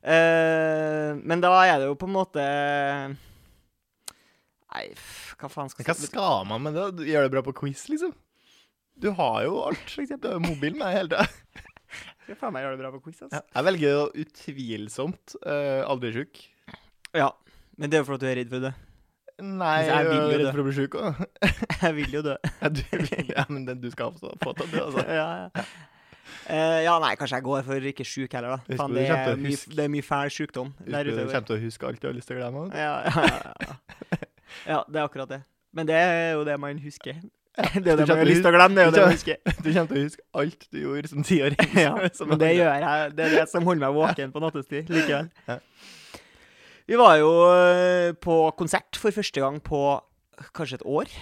[SPEAKER 2] Eh, men da er det jo på en måte Nei, hva faen skal
[SPEAKER 1] Hva skal man med det? Du Gjør det bra på quiz, liksom? Du har jo alt. Du har jo mobilen med hele tida.
[SPEAKER 2] Skal faen meg gjøre det bra på quiz, altså.
[SPEAKER 1] Jeg velger jo utvilsomt uh, aldri sjuk.
[SPEAKER 2] Ja. Men det er jo fordi du er redd for det.
[SPEAKER 1] Nei, jeg
[SPEAKER 2] jeg
[SPEAKER 1] er
[SPEAKER 2] jo
[SPEAKER 1] redd for å bli sjuk òg.
[SPEAKER 2] Jeg vil jo dø.
[SPEAKER 1] Ja, du, ja, men den du skal få, få til, du, altså.
[SPEAKER 2] ja, ja. Uh, ja, nei, kanskje jeg går for ikke sjuk heller, da.
[SPEAKER 1] Fan,
[SPEAKER 2] det, er
[SPEAKER 1] å
[SPEAKER 2] mye, det er mye fæl sjukdom der ute.
[SPEAKER 1] du kommer til å huske alt du har lyst til å glemme.
[SPEAKER 2] Ja, ja, ja, ja. ja, det er akkurat det. Men det er jo det man husker. Det er jo det man har lyst til å glemme. Det er jo det man husker.
[SPEAKER 1] Du kommer til å huske alt du gjorde som tiåring.
[SPEAKER 2] Ja, men det gjør jeg. Det er det som holder meg våken på nattestid likevel.
[SPEAKER 1] Ja.
[SPEAKER 2] Vi var jo eh, på konsert for første gang på kanskje et år,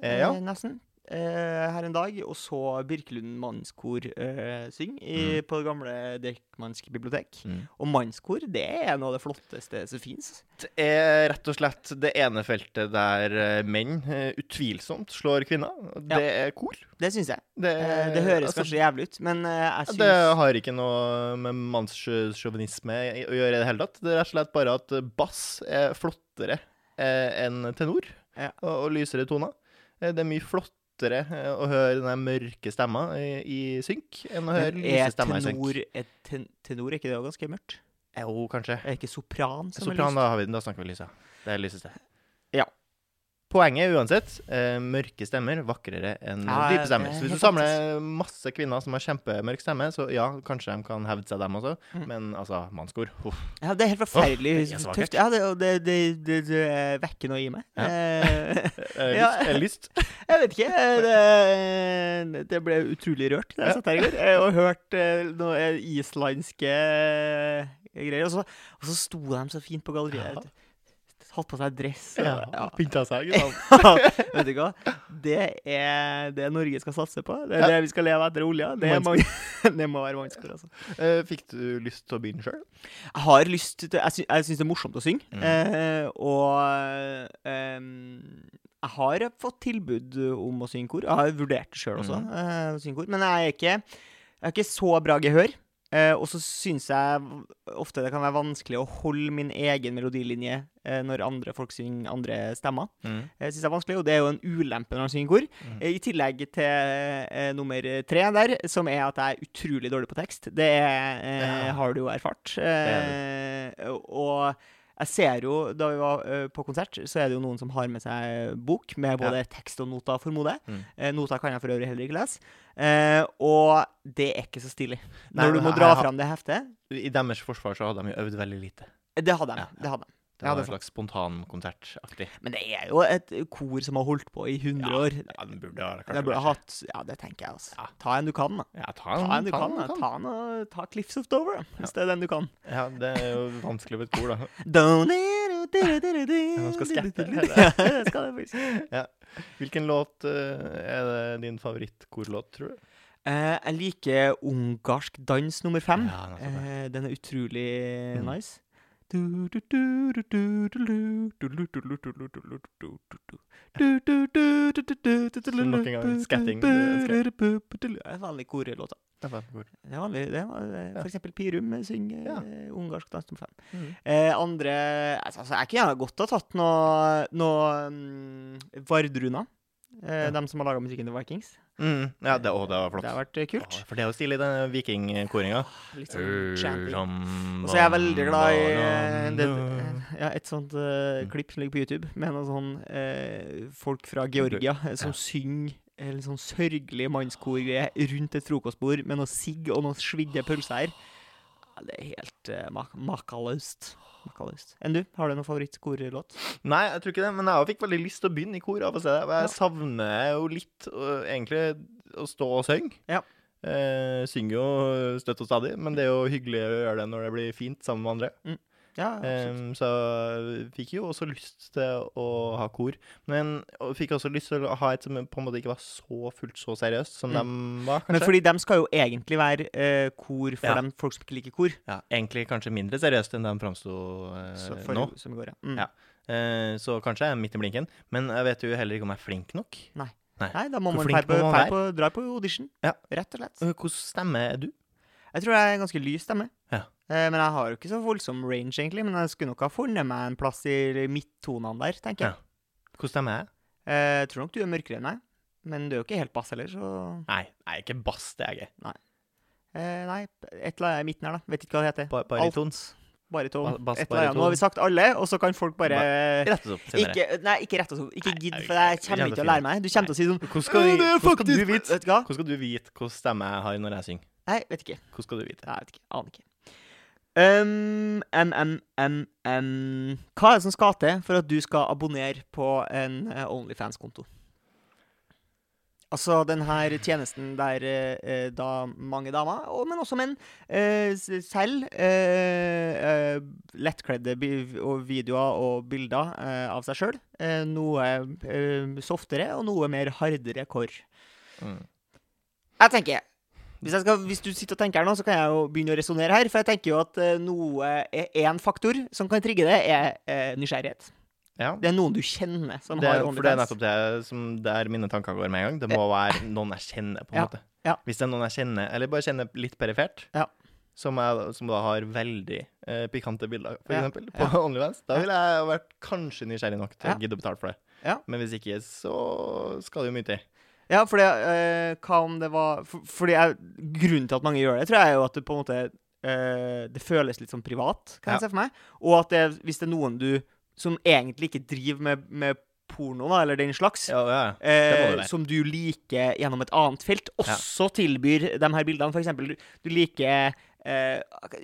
[SPEAKER 1] Eh, ja.
[SPEAKER 2] eh, nesten. Eh, her en dag, og så Birkelund mannskor eh, synge
[SPEAKER 1] Mm.
[SPEAKER 2] på det gamle Deichmansk bibliotek.
[SPEAKER 1] Mm.
[SPEAKER 2] Og mannskor det er noe av det flotteste som fins.
[SPEAKER 1] Det er rett og slett det ene feltet der eh, menn utvilsomt slår kvinner. Det er kor.
[SPEAKER 2] Det syns jeg.
[SPEAKER 1] Det,
[SPEAKER 2] det høres
[SPEAKER 1] altså,
[SPEAKER 2] kanskje jævlig ut, men jeg syns
[SPEAKER 1] Det har ikke noe med mannssjåvinisme å gjøre i det hele tatt. Det er rett og slett bare at bass er flottere enn tenor
[SPEAKER 2] Ja.
[SPEAKER 1] og, og lysere toner. Det er mye flottere eh, å høre den mørke stemma i, i synk enn å høre lyse
[SPEAKER 2] er
[SPEAKER 1] stemmer i synk.
[SPEAKER 2] tenor, er ten, tenor er ikke det også ganske mørkt?
[SPEAKER 1] Jo, kanskje.
[SPEAKER 2] Er ikke sopran som
[SPEAKER 1] Sopran,
[SPEAKER 2] er lyst?
[SPEAKER 1] Sopran, da, har vi, da snakker vi lyse. Det er lyseste. Poenget er uansett eh, mørke stemmer vakrere enn
[SPEAKER 2] Ja,
[SPEAKER 1] dype stemmer.
[SPEAKER 2] er
[SPEAKER 1] Så hvis du samler masse kvinner som har kjempemørk stemme, så ja, kanskje de kan hevde seg, dem også.
[SPEAKER 2] Mm.
[SPEAKER 1] Men altså, mannskor uff.
[SPEAKER 2] Ja, det er helt forferdelig
[SPEAKER 1] det er
[SPEAKER 2] tøft. Ja, det, det, det, det, det vekker noe i meg.
[SPEAKER 1] Ja.
[SPEAKER 2] Eh,
[SPEAKER 1] Eh,
[SPEAKER 2] Ja.
[SPEAKER 1] lyst, eh,
[SPEAKER 2] jeg vet ikke. Det, det ble utrolig rørt da jeg satt her i går eh, og hørte eh, noen islandske eh, greier. Og så, og så sto de så fint på galleriet.
[SPEAKER 1] Ja.
[SPEAKER 2] Hatt på seg dress. Og,
[SPEAKER 1] Ja,
[SPEAKER 2] ja.
[SPEAKER 1] Pynta seg, gutta.
[SPEAKER 2] Vet du hva? Det er det Norge skal satse på. Det er
[SPEAKER 1] Ja.
[SPEAKER 2] det vi skal leve etter olja. Det, det må være vanskelig altså.
[SPEAKER 1] Eh, Fikk du lyst til å begynne sjøl?
[SPEAKER 2] Jeg har lyst til Jeg, sy jeg syns det er morsomt å synge.
[SPEAKER 1] Mm.
[SPEAKER 2] Eh, og ehm, jeg har fått tilbud om å synge kor. Jeg har vurdert det sjøl også,
[SPEAKER 1] Mm.
[SPEAKER 2] eh, å synge kor. Men jeg er ikke, jeg har ikke så bra gehør. Eh, og så syns jeg ofte det kan være vanskelig å holde min egen melodilinje eh, når andre folk synger andre stemmer.
[SPEAKER 1] Mm.
[SPEAKER 2] Jeg synes det er vanskelig, og det er jo en ulempe når man synger kor.
[SPEAKER 1] Mm.
[SPEAKER 2] Eh, I tillegg til eh, nummer tre der, som er at jeg er utrolig dårlig på tekst. Det er, eh,
[SPEAKER 1] Ja.
[SPEAKER 2] har du jo erfart.
[SPEAKER 1] er
[SPEAKER 2] det. og jeg ser jo, da vi var uh, på konsert, så er det jo noen som har med seg bok med både tekst og noter, formoder jeg.
[SPEAKER 1] Mm.
[SPEAKER 2] Uh, noter kan jeg for øvrig heller ikke lese. Uh, og det er ikke så stilig.
[SPEAKER 1] Nei,
[SPEAKER 2] Når du må dra fram det heftet.
[SPEAKER 1] I deres forsvar så hadde de jo øvd veldig lite.
[SPEAKER 2] Det hadde de.
[SPEAKER 1] Ja,
[SPEAKER 2] Det hadde de.
[SPEAKER 1] Det
[SPEAKER 2] Ja,
[SPEAKER 1] var
[SPEAKER 2] det
[SPEAKER 1] en slags spontankonsertaktig.
[SPEAKER 2] Men det er jo et kor som har holdt på i 100 år.
[SPEAKER 1] Ja, den burde ha klart
[SPEAKER 2] Det hatt Ja, det tenker jeg, altså.
[SPEAKER 1] Ja.
[SPEAKER 2] Ta en du kan, da.
[SPEAKER 1] Ja, ta en,
[SPEAKER 2] Ta en du
[SPEAKER 1] ta
[SPEAKER 2] kan,
[SPEAKER 1] en.
[SPEAKER 2] Ta, en, ta Cliffs of Dover, da, hvis det er den du kan.
[SPEAKER 1] Ja, det er jo vanskelig med et kor, da.
[SPEAKER 2] Man
[SPEAKER 1] skal skatte.
[SPEAKER 2] Ja, det skal det faktisk.
[SPEAKER 1] Hvilken låt er det din favorittkorlåt, tror du?
[SPEAKER 2] Eh, jeg liker ungarsk dans nummer fem.
[SPEAKER 1] Ja, den, er
[SPEAKER 2] Eh, den er utrolig
[SPEAKER 1] Mm.
[SPEAKER 2] nice.
[SPEAKER 1] Nok en gang skatting,
[SPEAKER 2] en vanlig korelåt. da.
[SPEAKER 1] Det er.
[SPEAKER 2] Vanlig. Det er, for eksempel Pirum synger
[SPEAKER 1] Ja.
[SPEAKER 2] ungarsk dans nummer fem.
[SPEAKER 1] Mm.
[SPEAKER 2] Eh, andre altså, Jeg kunne gjerne godt ha tatt noe, noe um, Vardruna. Eh,
[SPEAKER 1] Ja.
[SPEAKER 2] De som har laga musikken til Vikings.
[SPEAKER 1] Mm. Ja, det, å, det var flott.
[SPEAKER 2] Det har vært kult.
[SPEAKER 1] Ja, for det er jo stilig, den vikingkoringa.
[SPEAKER 2] Litt sånn chanting.
[SPEAKER 1] Og
[SPEAKER 2] så er jeg veldig glad i eh, det, ja, et sånt eh,
[SPEAKER 1] Mm.
[SPEAKER 2] klipp som ligger på YouTube, med noen sånn uh, folk fra Georgia eh, som
[SPEAKER 1] Ja.
[SPEAKER 2] synger eller sånn sørgelig mannskor rundt et frokostbord med noe sigg og noen svidde pølser. Ja, det er helt uh, mak makaløst. Makaløst. Enn du? Har du noen favorittkorlåt?
[SPEAKER 1] Nei, jeg tror ikke det, men jeg fikk veldig lyst til å begynne i kor av å se det.
[SPEAKER 2] Ja.
[SPEAKER 1] Jeg savner jo litt uh, egentlig å stå og synge.
[SPEAKER 2] Ja.
[SPEAKER 1] Uh, synger jo støtt og stadig, men det er jo hyggelig å gjøre det når det blir fint sammen med andre.
[SPEAKER 2] Ja,
[SPEAKER 1] um, så fikk jo også lyst til å ha kor, men og fikk også lyst til å ha et som på en måte ikke var så fullt så seriøst som
[SPEAKER 2] Mm.
[SPEAKER 1] de var,
[SPEAKER 2] Men fordi de skal jo egentlig være uh, kor for
[SPEAKER 1] Ja.
[SPEAKER 2] dem folk som ikke liker kor.
[SPEAKER 1] Ja, egentlig kanskje mindre seriøst enn de framsto
[SPEAKER 2] uh,
[SPEAKER 1] nå.
[SPEAKER 2] Som går, ja. Mm.
[SPEAKER 1] Ja. Uh, så kanskje jeg er midt i blinken, men jeg vet jo heller ikke om jeg er flink nok.
[SPEAKER 2] Nei, da må
[SPEAKER 1] Hvor
[SPEAKER 2] man dra på,
[SPEAKER 1] må man
[SPEAKER 2] dra på, dra på audition.
[SPEAKER 1] Ja.
[SPEAKER 2] Rett og slett.
[SPEAKER 1] Eh, Hvordan stemme er du?
[SPEAKER 2] Jeg tror jeg er ganske lys stemme.
[SPEAKER 1] Ja.
[SPEAKER 2] Eh, men jeg har jo ikke så voldsom range, egentlig. Men jeg skulle nok ha funnet meg en plass i midttonene der, tenker jeg.
[SPEAKER 1] Hvordan stemme er jeg?
[SPEAKER 2] Eh, jeg tror nok du er mørkere enn meg. Men du er jo ikke helt bass heller, så
[SPEAKER 1] Nei, jeg er ikke bass, det er jeg ikke.
[SPEAKER 2] eh, Nei, et eller annet i midten her, da. Vet ikke hva det heter.
[SPEAKER 1] Ba- baritons.
[SPEAKER 2] Bariton.
[SPEAKER 1] Ba-
[SPEAKER 2] Et eller annet. Nå har vi sagt alle, og så kan folk bare
[SPEAKER 1] Rett oss opp senere.
[SPEAKER 2] ikke, Nei, ikke rett oss opp. Ikke gidd, for jeg kommer ikke
[SPEAKER 1] til å
[SPEAKER 2] lære meg. Du kommer til å si sånn
[SPEAKER 1] Hvordan skal,
[SPEAKER 2] «Øh,
[SPEAKER 1] vi, hvordan skal du vite? Hvordan stemme jeg har når jeg synger?
[SPEAKER 2] Nei, vet ikke.
[SPEAKER 1] Hvordan skal du vite?
[SPEAKER 2] Nei, vet ikke. Aner ikke. Um, en, en, en, en. Hva er det som skal til for at du skal abonnere på en eh, Onlyfans-konto? Altså den her tjenesten der eh, eh, da mange damer, og, men også menn, eh, selv eh, eh, lettkledde og videoer og bilder av seg sjøl. Eh, noe softere og noe mer hardere kår.
[SPEAKER 1] Mm.
[SPEAKER 2] Jeg tenker hvis, jeg skal, hvis du sitter og tenker her nå, så kan jeg jo begynne å resonnere her. For jeg tenker jo at eh, noe Én faktor som kan trigge det, er eh, nysgjerrighet.
[SPEAKER 1] Ja.
[SPEAKER 2] Det er noen du kjenner som
[SPEAKER 1] Det
[SPEAKER 2] har
[SPEAKER 1] for det er nettopp det som der mine tanker går med en gang. Det må være noen jeg kjenner, på en
[SPEAKER 2] Ja,
[SPEAKER 1] måte.
[SPEAKER 2] ja.
[SPEAKER 1] Hvis det er noen jeg kjenner, eller bare kjenner litt perifert,
[SPEAKER 2] Ja.
[SPEAKER 1] som, jeg, som da har veldig eh, pikante bilder, for eksempel, på. OnlyFans, da ville jeg vært kanskje nysgjerrig nok til å gidde å betale for det.
[SPEAKER 2] Ja.
[SPEAKER 1] Men hvis ikke, så skal det jo mye til.
[SPEAKER 2] Ja, fordi det, eh, hva om det var for, Fordi jeg, Grunnen til at mange gjør det, tror jeg er jo at det på en måte eh, Det føles litt sånn privat, kan
[SPEAKER 1] Ja.
[SPEAKER 2] jeg se for meg. Og at det, hvis det er noen du som egentlig ikke driver med, med porno, da, eller den slags,
[SPEAKER 1] Ja, ja. ja.
[SPEAKER 2] eh, som du liker gjennom et annet felt, også tilbyr de her bildene. For eksempel, du, du liker eh,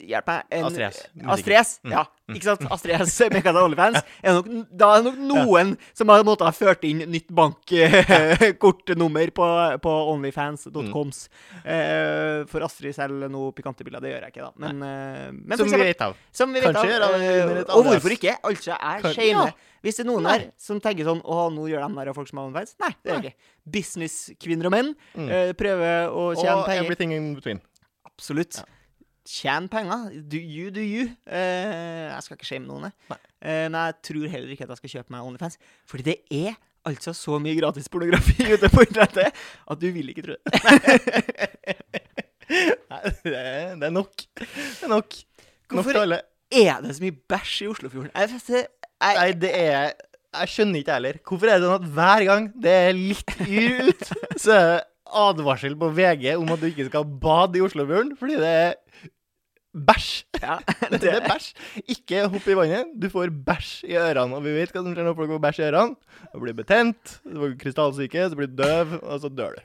[SPEAKER 2] Hjelp meg. en-
[SPEAKER 1] Astrid S.
[SPEAKER 2] Astrid S.
[SPEAKER 1] Mm.
[SPEAKER 2] Ja, ikke sant? Astrid S. Mekka til OnlyFans. Er nok, da er det nok noen som har måttet ha ført inn nytt bankkortnummer på, på onlyfans.coms. Eh, for Astrid selger noe pikante bilder. Det gjør jeg ikke, da. Men, eh, men
[SPEAKER 1] Som vi vet av.
[SPEAKER 2] som vi vet
[SPEAKER 1] Kanskje
[SPEAKER 2] av.
[SPEAKER 1] gjør
[SPEAKER 2] eh,
[SPEAKER 1] et
[SPEAKER 2] og hvorfor ikke? Altså, jeg shamer.
[SPEAKER 1] Ja.
[SPEAKER 2] Hvis det er noen
[SPEAKER 1] Nei.
[SPEAKER 2] her som tenker sånn Å, nå gjør de der folk som har OnlyFans. Nei, det gjør
[SPEAKER 1] Nei.
[SPEAKER 2] jeg ikke. Businesskvinner og menn
[SPEAKER 1] Mm.
[SPEAKER 2] eh, prøver å tjene
[SPEAKER 1] Og
[SPEAKER 2] penger.
[SPEAKER 1] everything in between.
[SPEAKER 2] Absolutt.
[SPEAKER 1] Ja.
[SPEAKER 2] Tjen penger. Do you, do you. Uh, jeg skal ikke shame noen.
[SPEAKER 1] Nei.
[SPEAKER 2] Uh, men jeg tror heller ikke at jeg skal kjøpe meg OnlyFans. Fordi det er altså så mye gratis pornografi ute på internettet at du vil ikke tro det.
[SPEAKER 1] Nei, det er, det er nok. Det er nok.
[SPEAKER 2] Hvorfor
[SPEAKER 1] nok
[SPEAKER 2] er det så mye bæsj i Oslofjorden? Jeg, jeg, jeg,
[SPEAKER 1] Nei, det er Jeg skjønner ikke jeg heller. Hvorfor er det sånn at hver gang det er litt yr ut, så er det advarsel på VG om at du ikke skal bade i Oslofjorden fordi det er bæsj.
[SPEAKER 2] ja,
[SPEAKER 1] Det er bæsj. Ikke hopp i vannet. Du får bæsj i ørene. Og vi vet hva som skjer når folk får bæsj i ørene. Du blir betent, du får krystallsyke, så blir du døv, og så dør du.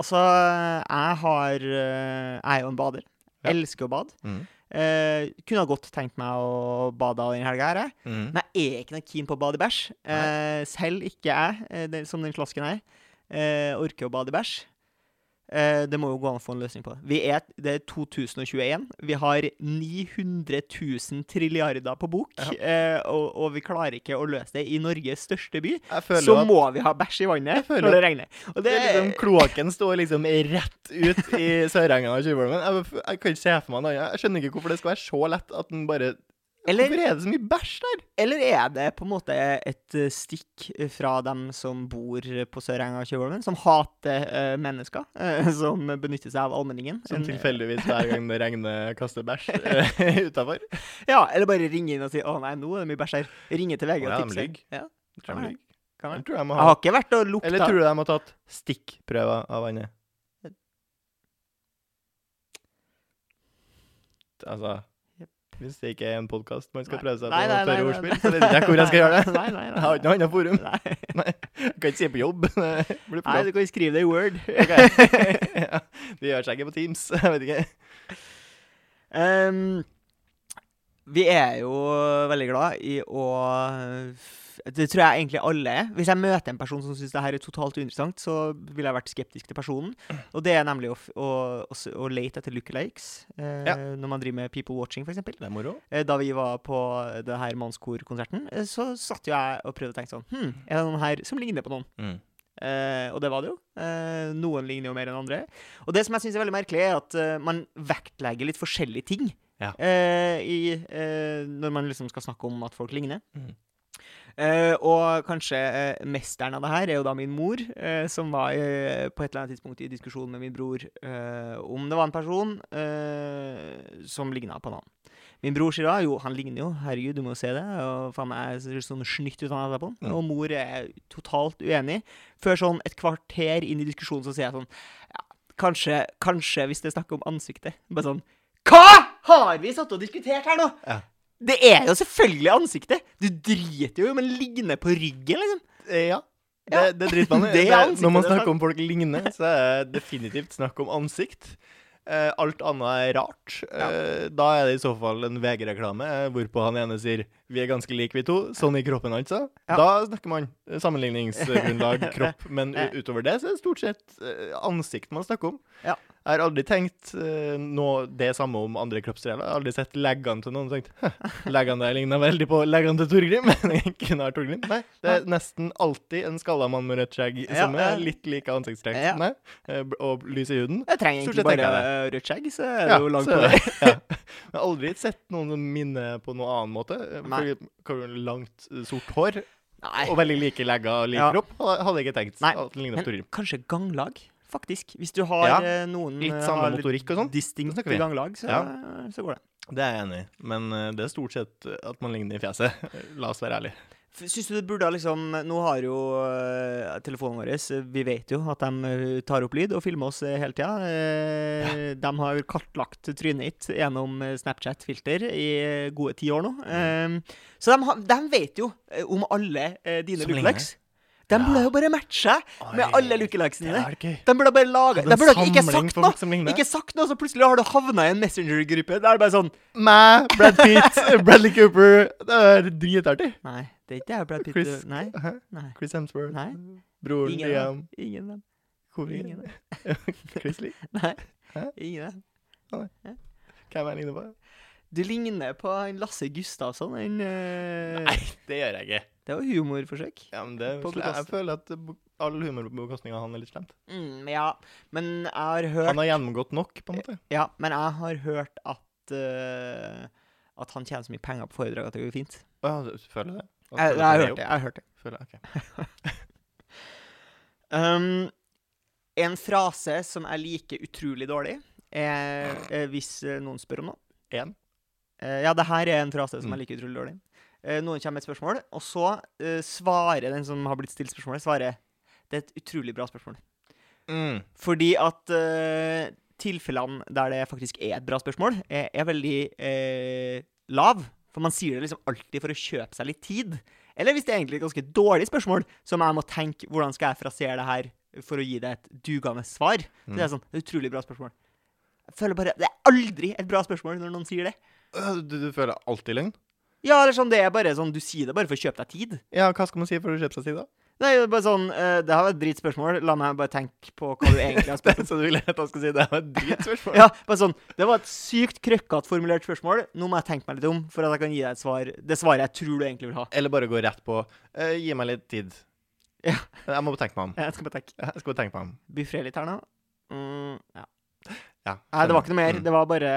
[SPEAKER 2] Altså, jeg har eh, Jeg er jo en bader.
[SPEAKER 1] Ja.
[SPEAKER 2] Elsker å bade.
[SPEAKER 1] Mm.
[SPEAKER 2] Eh, kunne ha godt tenkt meg å bade den helga her, jeg.
[SPEAKER 1] Mm.
[SPEAKER 2] Men jeg er ikke noe keen på å bade i bæsj. Eh, selv ikke jeg, eh, som den slasken her, eh, orker å bade i bæsj. Eh, det må jo gå an å få en løsning på det. Vi er, det er 2021. Vi har 900 000 trilliarder på bok, eh, og, og vi klarer ikke å løse det i Norges største by. Så
[SPEAKER 1] at
[SPEAKER 2] må vi ha bæsj i vannet når det regner. Og
[SPEAKER 1] det
[SPEAKER 2] det,
[SPEAKER 1] er liksom, kloakken står liksom rett ut i Sørenga og Tjuvholmen. Jeg, jeg kan ikke se for meg noe annet. Jeg skjønner ikke hvorfor det skal være så lett at den bare
[SPEAKER 2] eller,
[SPEAKER 1] Hvorfor er det så mye bæsj der?
[SPEAKER 2] eller er det på en måte et eh, stikk fra dem som bor på Sørenga og Tjuvholmen, som hater uh, mennesker, uh, som benytter seg av allmenningen?
[SPEAKER 1] Som tilfeldigvis hver gang det regner, kaster bæsj uh, utafor.
[SPEAKER 2] Ja, eller bare ringe inn og si 'Å nei, nå er det mye bæsj her'. Ringe til VG og
[SPEAKER 1] tipser.
[SPEAKER 2] tipse. Ja,
[SPEAKER 1] Tror de lyver.
[SPEAKER 2] være.
[SPEAKER 1] jeg
[SPEAKER 2] Jeg har ikke vært og lukta
[SPEAKER 1] Eller tror du de har tatt stikkprøver av vannet? Altså Hvis det ikke er en podkast man skal
[SPEAKER 2] Nei.
[SPEAKER 1] prøve seg
[SPEAKER 2] Nei,
[SPEAKER 1] på
[SPEAKER 2] nei,
[SPEAKER 1] tørre ordspill, så vet ikke jeg hvor jeg skal gjøre det.
[SPEAKER 2] Nei, nei, nei.
[SPEAKER 1] Jeg har ikke noe annet forum.
[SPEAKER 2] Nei.
[SPEAKER 1] Jeg kan ikke si på jobb. Det
[SPEAKER 2] nei, du kan skrive det i Word.
[SPEAKER 1] Okay. ja, det gjør seg ikke på Teams. Jeg vet ikke.
[SPEAKER 2] Um, vi er jo veldig glad i å Det tror jeg egentlig alle er. Hvis jeg møter en person som syns det her er totalt uinteressant, så ville jeg vært skeptisk til personen. Og det er nemlig å, å, å, å lete etter lookalikes eh,
[SPEAKER 1] Ja.
[SPEAKER 2] når man driver med people watching, f.eks. Eh, Da vi var på det her mannskor-konserten, eh, så satt jo jeg og prøvde å tenke sånn Hm, er det noen her som ligner på noen?
[SPEAKER 1] Mm.
[SPEAKER 2] Eh, og det var det jo. Eh, noen ligner jo mer enn andre. Og det som jeg syns er veldig merkelig, er at eh, man vektlegger litt forskjellige ting
[SPEAKER 1] Ja.
[SPEAKER 2] eh, i, eh, når man liksom skal snakke om at folk ligner.
[SPEAKER 1] Mhm.
[SPEAKER 2] Eh, og kanskje eh, mesteren av det her er jo da min mor, eh, som var eh, på et eller annet tidspunkt i diskusjon med min bror eh, om det var en person eh, som ligna på en annen. Min bror sier da jo, han ligner jo, herregud, du må jo se det. Og faen meg ser sånn snytt ut han nesa på.
[SPEAKER 1] Mm.
[SPEAKER 2] Og mor er totalt uenig. Før sånn et kvarter inn i diskusjonen så sier jeg sånn ja, kanskje, kanskje hvis det er snakk om ansiktet. Bare sånn Hva har vi satt og diskutert her nå?!
[SPEAKER 1] Ja.
[SPEAKER 2] Det er jo selvfølgelig ansiktet! Du driter jo i om en ligner på ryggen, liksom.
[SPEAKER 1] Eh, Ja. Det,
[SPEAKER 2] Ja.
[SPEAKER 1] det driter man i. Når man
[SPEAKER 2] er
[SPEAKER 1] snakker om folk ligner, så er det definitivt snakk om ansikt. Eh, alt annet er rart. Ja. da er det i så fall en VG-reklame eh, hvorpå han ene sier 'vi er ganske like, vi to'. Sånn i kroppen, altså.
[SPEAKER 2] Ja.
[SPEAKER 1] Da snakker man eh, sammenligningsgrunnlag, kropp. Men utover det så er det stort sett eh, ansikt man snakker om.
[SPEAKER 2] Ja.
[SPEAKER 1] Jeg har aldri tenkt uh, noe, det samme om andre kroppsdeler. Jeg har aldri sett leggene til noen og tenkt «Hæ, leggene der ligner veldig på leggene til Torgrim. Men kunne vært Torgrim. Nei, det er nesten alltid en skalla mann med rødt skjegg
[SPEAKER 2] Ja,
[SPEAKER 1] som er litt like ansiktstrekk
[SPEAKER 2] Ja.
[SPEAKER 1] meg, eh, og lys i huden.
[SPEAKER 2] Jeg trenger egentlig bare rødt skjegg, så er det jo langt
[SPEAKER 1] så
[SPEAKER 2] på vei.
[SPEAKER 1] ja. Jeg har aldri sett noen som minner på noe annen måte. Eh,
[SPEAKER 2] Nei.
[SPEAKER 1] Langt, eh, sort hår
[SPEAKER 2] Nei.
[SPEAKER 1] og veldig like legger og lik
[SPEAKER 2] Ja.
[SPEAKER 1] kropp. Hadde jeg ikke tenkt
[SPEAKER 2] Nei,
[SPEAKER 1] at den ligner på Torgrim.
[SPEAKER 2] kanskje ganglag, faktisk. Hvis du har
[SPEAKER 1] Ja,
[SPEAKER 2] eh, noen
[SPEAKER 1] litt
[SPEAKER 2] eh,
[SPEAKER 1] samme
[SPEAKER 2] har
[SPEAKER 1] motorikk og sånn.
[SPEAKER 2] Distinkt
[SPEAKER 1] i
[SPEAKER 2] ganglag, så, så går det.
[SPEAKER 1] Det er jeg enig i, men eh, det er stort sett at man ligner i fjeset. La oss være ærlige.
[SPEAKER 2] Syns du det burde ha liksom Nå har jo uh, telefonen vår Vi vet jo at de tar opp lyd og filmer oss uh, hele tida. Eh, De har kartlagt trynet ditt gjennom Snapchat-filter i gode ti år nå. Eh, så de, de vet jo om alle dine lookalikes. De burde jo bare matche med alle lookalikesene
[SPEAKER 1] Det
[SPEAKER 2] dine. De burde bare lage De burde ikke sagt noe! Ikke sagt noe, så plutselig har du havna i en Messenger-gruppe. Det er bare sånn
[SPEAKER 1] Meg, Brad Pitt, Bradley Cooper. Det er dritartig.
[SPEAKER 2] Nei, det er ikke jeg, Brad Pitt.
[SPEAKER 1] Chris,
[SPEAKER 2] Nei. Nei.
[SPEAKER 1] Chris Hemsworth.
[SPEAKER 2] Nei.
[SPEAKER 1] Broren
[SPEAKER 2] Ingen
[SPEAKER 1] Liam.
[SPEAKER 2] Ingen dem.
[SPEAKER 1] Hvor
[SPEAKER 2] Ingen
[SPEAKER 1] Chris Lee.
[SPEAKER 2] Nei.
[SPEAKER 1] Hæ?
[SPEAKER 2] Ingen dem.
[SPEAKER 1] Hvem er jeg ligner på?
[SPEAKER 2] Du ligner på Lasse Gustavsson. En, uh...
[SPEAKER 1] Nei, det gjør jeg ikke.
[SPEAKER 2] Det var humorforsøk.
[SPEAKER 1] Ja, men det, jeg, føler at all humor på bekostning av han er litt slemt.
[SPEAKER 2] Mm, ja, men jeg har hørt
[SPEAKER 1] Han har gjennomgått nok, på en måte.
[SPEAKER 2] Ja, men jeg har hørt at uh, At han tjener så mye penger på foredrag at det går fint.
[SPEAKER 1] Ja, du føler det? At
[SPEAKER 2] Jeg, jeg har
[SPEAKER 1] er
[SPEAKER 2] hørt det. jeg har hørt det.
[SPEAKER 1] Føler jeg, ok.
[SPEAKER 2] Um, en frase som jeg liker utrolig dårlig, er er hvis eh, noen spør om noe.
[SPEAKER 1] En.
[SPEAKER 2] Uh, ja, det her er en frase som
[SPEAKER 1] Mm.
[SPEAKER 2] jeg liker utrolig dårlig. Eh, noen kommer med et spørsmål, og så uh, svarer den som har blitt stilt spørsmålet, svarer Det er et utrolig bra spørsmål.
[SPEAKER 1] Mm.
[SPEAKER 2] Fordi at uh, tilfellene der det faktisk er et bra spørsmål, er, er veldig uh, lav. For man sier det liksom alltid for å kjøpe seg litt tid. Eller hvis det er egentlig et ganske dårlig spørsmål, som jeg må tenke hvordan skal jeg frasere det her for å gi deg et dugende svar. Så det er sånn, er et utrolig bra spørsmål. Jeg føler bare, Det er aldri et bra spørsmål når noen sier det.
[SPEAKER 1] Øh, Du, du føler alltid løgn?
[SPEAKER 2] Ja, eller sånn, det er bare sånn, Du sier det bare for å kjøpe deg tid.
[SPEAKER 1] Ja, hva skal man si for å kjøpe seg tid, da?
[SPEAKER 2] Nei, Det er bare sånn, uh, det her var et dritspørsmål. La meg bare tenke på hva du egentlig har spurt om.
[SPEAKER 1] Så du vil at han skal si det var et dritspørsmål?
[SPEAKER 2] Ja, bare sånn, Det var et sykt krøkkete formulert spørsmål. Nå må jeg tenke meg litt om, for at jeg kan gi deg et svar. Det svaret jeg tror du egentlig vil ha.
[SPEAKER 1] Eller bare gå rett på uh, Gi meg litt tid.
[SPEAKER 2] Ja.
[SPEAKER 1] Jeg må tenke meg om.
[SPEAKER 2] Jeg skal bare tenke.
[SPEAKER 1] Jeg skal bare tenke meg om.
[SPEAKER 2] Buffre litt her nå. Mm, ja.
[SPEAKER 1] Ja,
[SPEAKER 2] Nei, det var ikke noe mer.
[SPEAKER 1] Mm.
[SPEAKER 2] Det var bare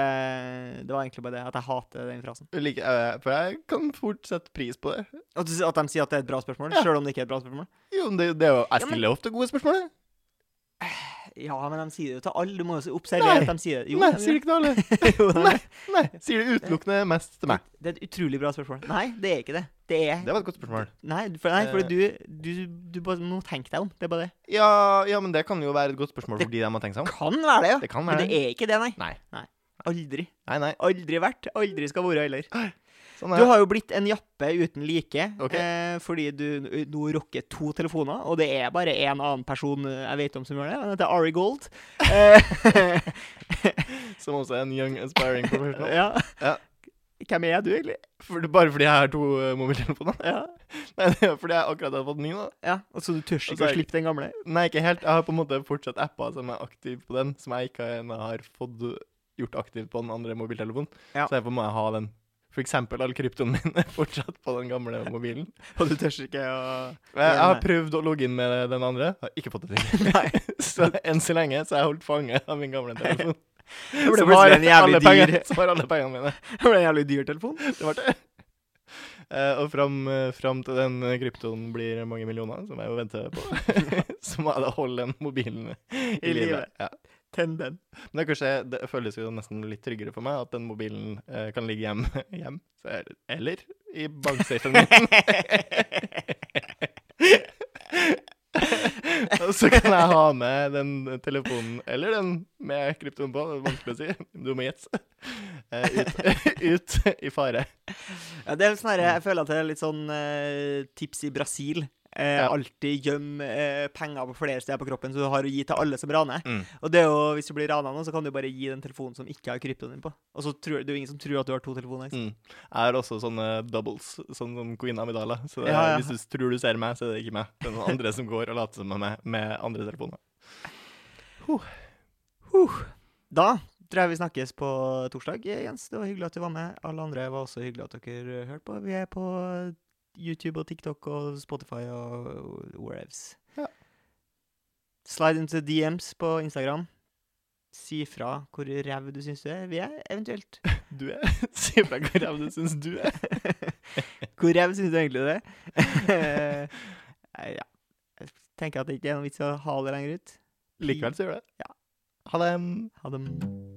[SPEAKER 2] Det var egentlig bare det at jeg hater den frasen.
[SPEAKER 1] Like, liker- eh, for jeg kan fort sette pris på det.
[SPEAKER 2] At, du, at de sier at det er et bra spørsmål,
[SPEAKER 1] Ja.
[SPEAKER 2] selv om det ikke er et bra spørsmål.
[SPEAKER 1] Jo, men det, det er jo Jeg
[SPEAKER 2] Ja, men-
[SPEAKER 1] stiller ofte gode spørsmål.
[SPEAKER 2] Ja, men de sier det jo til alle. Du må jo observere
[SPEAKER 1] Nei.
[SPEAKER 2] at de sier det. Jo,
[SPEAKER 1] Nei,
[SPEAKER 2] de
[SPEAKER 1] sier det ikke til alle. Nei. Nei, sier det utelukkende mest til meg.
[SPEAKER 2] Det er et utrolig bra spørsmål. Nei, det er ikke det. Det er
[SPEAKER 1] Det var et godt spørsmål.
[SPEAKER 2] Nei, for, nei, for
[SPEAKER 1] Eh.
[SPEAKER 2] du, du, du bare må tenke deg om. Det er bare det.
[SPEAKER 1] Ja, ja, men det kan jo være et godt spørsmål
[SPEAKER 2] Det-
[SPEAKER 1] fordi de må tenke seg om.
[SPEAKER 2] Kan være det, ja.
[SPEAKER 1] Det kan
[SPEAKER 2] Men
[SPEAKER 1] være
[SPEAKER 2] det er ikke det, nei.
[SPEAKER 1] Nei.
[SPEAKER 2] Aldri.
[SPEAKER 1] Nei, nei.
[SPEAKER 2] Aldri vært. Aldri skal være heller.
[SPEAKER 1] Sånn
[SPEAKER 2] Du har jo blitt en jappe uten like
[SPEAKER 1] okay.
[SPEAKER 2] eh, fordi du nå rocker to telefoner, og det er bare én annen person eh, jeg vet om som gjør det. Han heter Ari Gold. Eh,
[SPEAKER 1] Som også er en young aspiring professional.
[SPEAKER 2] ja.
[SPEAKER 1] Ja.
[SPEAKER 2] Hvem er du, egentlig?
[SPEAKER 1] For, bare fordi jeg har to uh, mobiltelefoner?
[SPEAKER 2] Ja.
[SPEAKER 1] Nei, det er fordi jeg akkurat har fått ny da.
[SPEAKER 2] ja. Og så du tør
[SPEAKER 1] Altså,
[SPEAKER 2] ikke å slippe den gamle?
[SPEAKER 1] Nei, ikke helt. Jeg har på en måte fortsatt apper som er aktive på den, som jeg ikke ennå har fått gjort aktivt på den andre mobiltelefonen.
[SPEAKER 2] Ja.
[SPEAKER 1] Så derfor må jeg ha den. For eksempel all kryptoen min er fortsatt på den gamle mobilen.
[SPEAKER 2] Og du tør ikke å
[SPEAKER 1] Jeg, har prøvd å logge inn med den andre, har ikke fått det til. Så enn så lenge så har jeg holdt fanget av min gamle telefon.
[SPEAKER 2] Det ble plutselig en jævlig dyr
[SPEAKER 1] Som har alle pengene mine.
[SPEAKER 2] Det ble en jævlig dyr telefon.
[SPEAKER 1] Det ble det. Uh, og fram, eh, fram til den kryptoen blir mange millioner, som jeg jo venter på, så må jeg da holde den mobilen i,
[SPEAKER 2] I
[SPEAKER 1] livet. Ja.
[SPEAKER 2] Tenn den.
[SPEAKER 1] Men det, kanskje, det føles jo nesten litt tryggere for meg at den mobilen eh, kan ligge hjem, hjem er, eller i banksafen min. Og så kan jeg ha med den telefonen, eller den med kryptoen på, det er vanskelig å si, du må gjette, eh, ut, ut i fare.
[SPEAKER 2] Ja, det er sånn jeg føler at det er litt sånn eh, tips i Brasil. Eh,
[SPEAKER 1] Ja.
[SPEAKER 2] Alltid gjem eh, penger på flere steder på kroppen, så du har å gi til alle som raner.
[SPEAKER 1] Mm.
[SPEAKER 2] Og det er jo, hvis du blir rana nå, så kan du bare gi den telefonen som ikke har kryptoen din på. Og så tror det er jo ingen som tror at du har to telefoner. Liksom.
[SPEAKER 1] Mm. Jeg har også sånne doubles, sånn som Queen Amidala. Så det,
[SPEAKER 2] Ja, ja.
[SPEAKER 1] hvis du tror du ser meg, så er det ikke meg. Det er noen andre som går og later som meg med andre telefoner.
[SPEAKER 2] Huh. Da tror jeg vi snakkes på torsdag, Jens. Det var hyggelig at du var med. Alle andre var også hyggelig at dere hørte på. Vi er på YouTube og TikTok og Spotify og whereves.
[SPEAKER 1] Ja.
[SPEAKER 2] Slide into DMs på Instagram. Si fra hvor ræv du syns du er. Vi er eventuelt.
[SPEAKER 1] Du er Si fra hvor ræv du syns du er.
[SPEAKER 2] Hvor ræv syns du egentlig det? er? Ja. Jeg tenker at det ikke er noen vits å ha det lenger ut.
[SPEAKER 1] Likevel så gjør du det.
[SPEAKER 2] Ja.
[SPEAKER 1] Ha det.
[SPEAKER 2] Ha det.